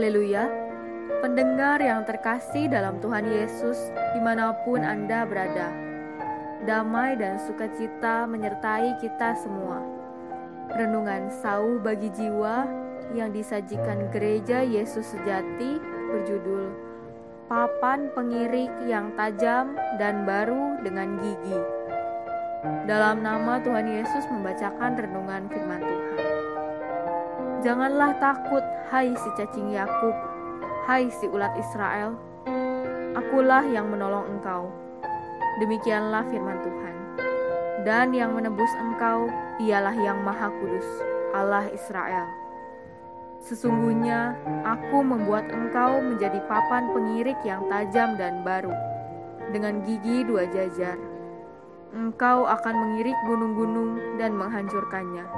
Haleluya. Pendengar yang terkasih dalam Tuhan Yesus, di mana pun Anda berada, damai dan sukacita menyertai kita semua. Renungan sauh bagi jiwa yang disajikan gereja Yesus sejati berjudul Papan Pengirik yang Tajam dan Baru dengan Gigi. Dalam nama Tuhan Yesus membacakan renungan firman Tuhan. Janganlah takut, hai si cacing Yakub, hai si ulat Israel. Akulah yang menolong engkau. Demikianlah firman Tuhan. Dan yang menebus engkau ialah yang Maha Kudus, Allah Israel. Sesungguhnya aku membuat engkau menjadi papan pengirik yang tajam dan baru, dengan gigi dua jajar. Engkau akan mengirik gunung-gunung dan menghancurkannya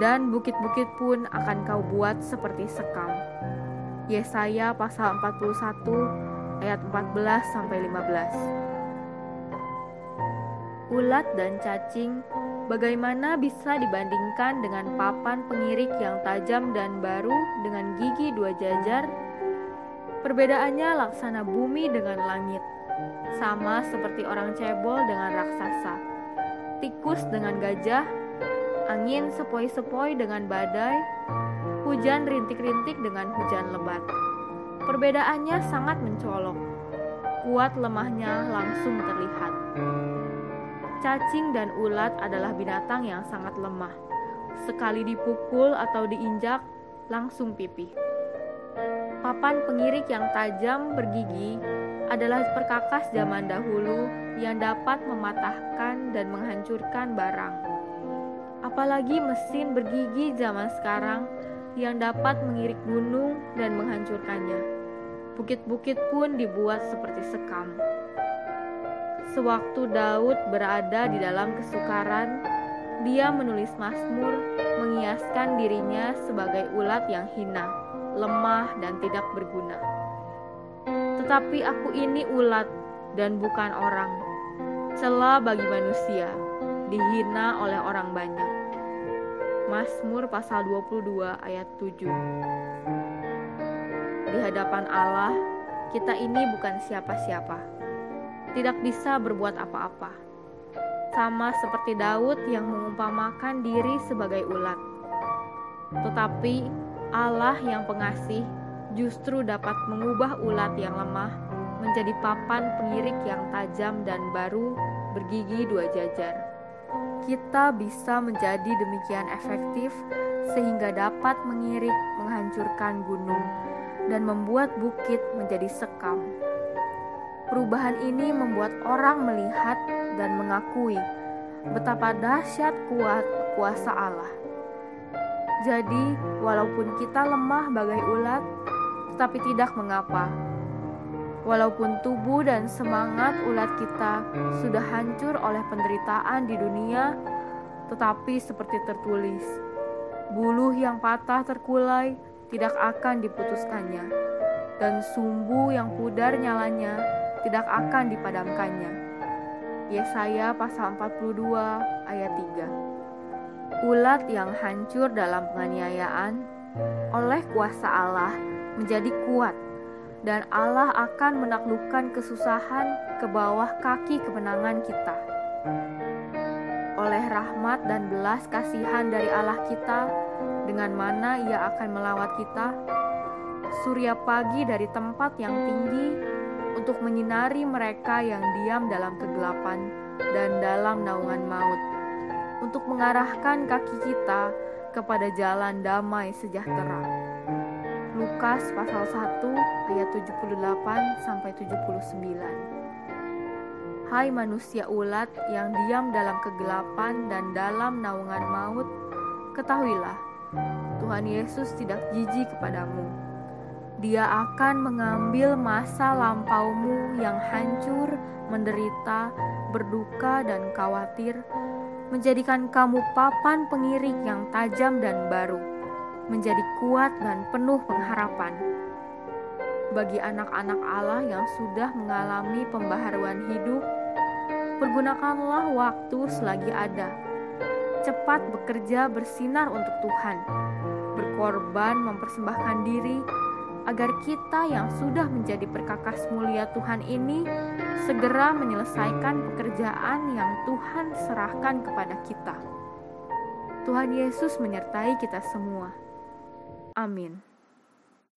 dan bukit-bukit pun akan kau buat seperti sekam. Yesaya pasal 41 ayat 14 sampai 15. Ulat dan cacing bagaimana bisa dibandingkan dengan papan pengirik yang tajam dan baru dengan gigi dua jajar? Perbedaannya laksana bumi dengan langit, sama seperti orang cebol dengan raksasa, tikus dengan gajah, angin sepoi-sepoi dengan badai, hujan rintik-rintik dengan hujan lebat. Perbedaannya sangat mencolok, kuat lemahnya langsung terlihat. Cacing dan ulat adalah binatang yang sangat lemah. Sekali dipukul atau diinjak, langsung pipih. Papan pengirik yang tajam bergigi adalah perkakas zaman dahulu yang dapat mematahkan dan menghancurkan barang apalagi mesin bergigi zaman sekarang yang dapat mengirik gunung dan menghancurkannya. Bukit-bukit pun dibuat seperti sekam. Sewaktu Daud berada di dalam kesukaran, dia menulis Mazmur mengiaskan dirinya sebagai ulat yang hina, lemah, dan tidak berguna. Tetapi aku ini ulat dan bukan orang, celah bagi manusia, dihina oleh orang banyak. Mazmur pasal 22 ayat 7 Di hadapan Allah, kita ini bukan siapa-siapa. Tidak bisa berbuat apa-apa. Sama seperti Daud yang mengumpamakan diri sebagai ulat. Tetapi Allah yang pengasih justru dapat mengubah ulat yang lemah menjadi papan pengirik yang tajam dan baru bergigi dua jajar kita bisa menjadi demikian efektif sehingga dapat mengirik, menghancurkan gunung, dan membuat bukit menjadi sekam. Perubahan ini membuat orang melihat dan mengakui betapa dahsyat kuat kuasa Allah. Jadi, walaupun kita lemah bagai ulat, tetapi tidak mengapa, Walaupun tubuh dan semangat ulat kita sudah hancur oleh penderitaan di dunia, tetapi seperti tertulis, buluh yang patah terkulai tidak akan diputuskannya, dan sumbu yang pudar nyalanya tidak akan dipadamkannya. Yesaya pasal 42 ayat 3 Ulat yang hancur dalam penganiayaan oleh kuasa Allah menjadi kuat dan Allah akan menaklukkan kesusahan ke bawah kaki kemenangan kita. Oleh rahmat dan belas kasihan dari Allah kita, dengan mana Ia akan melawat kita, surya pagi dari tempat yang tinggi untuk menyinari mereka yang diam dalam kegelapan dan dalam naungan maut, untuk mengarahkan kaki kita kepada jalan damai sejahtera. Lukas pasal 1 ayat 78 sampai 79. Hai manusia ulat yang diam dalam kegelapan dan dalam naungan maut, ketahuilah, Tuhan Yesus tidak jijik kepadamu. Dia akan mengambil masa lampaumu yang hancur, menderita, berduka, dan khawatir, menjadikan kamu papan pengirik yang tajam dan baru menjadi kuat dan penuh pengharapan. Bagi anak-anak Allah yang sudah mengalami pembaharuan hidup, pergunakanlah waktu selagi ada. Cepat bekerja bersinar untuk Tuhan, berkorban mempersembahkan diri, agar kita yang sudah menjadi perkakas mulia Tuhan ini segera menyelesaikan pekerjaan yang Tuhan serahkan kepada kita. Tuhan Yesus menyertai kita semua. Amin.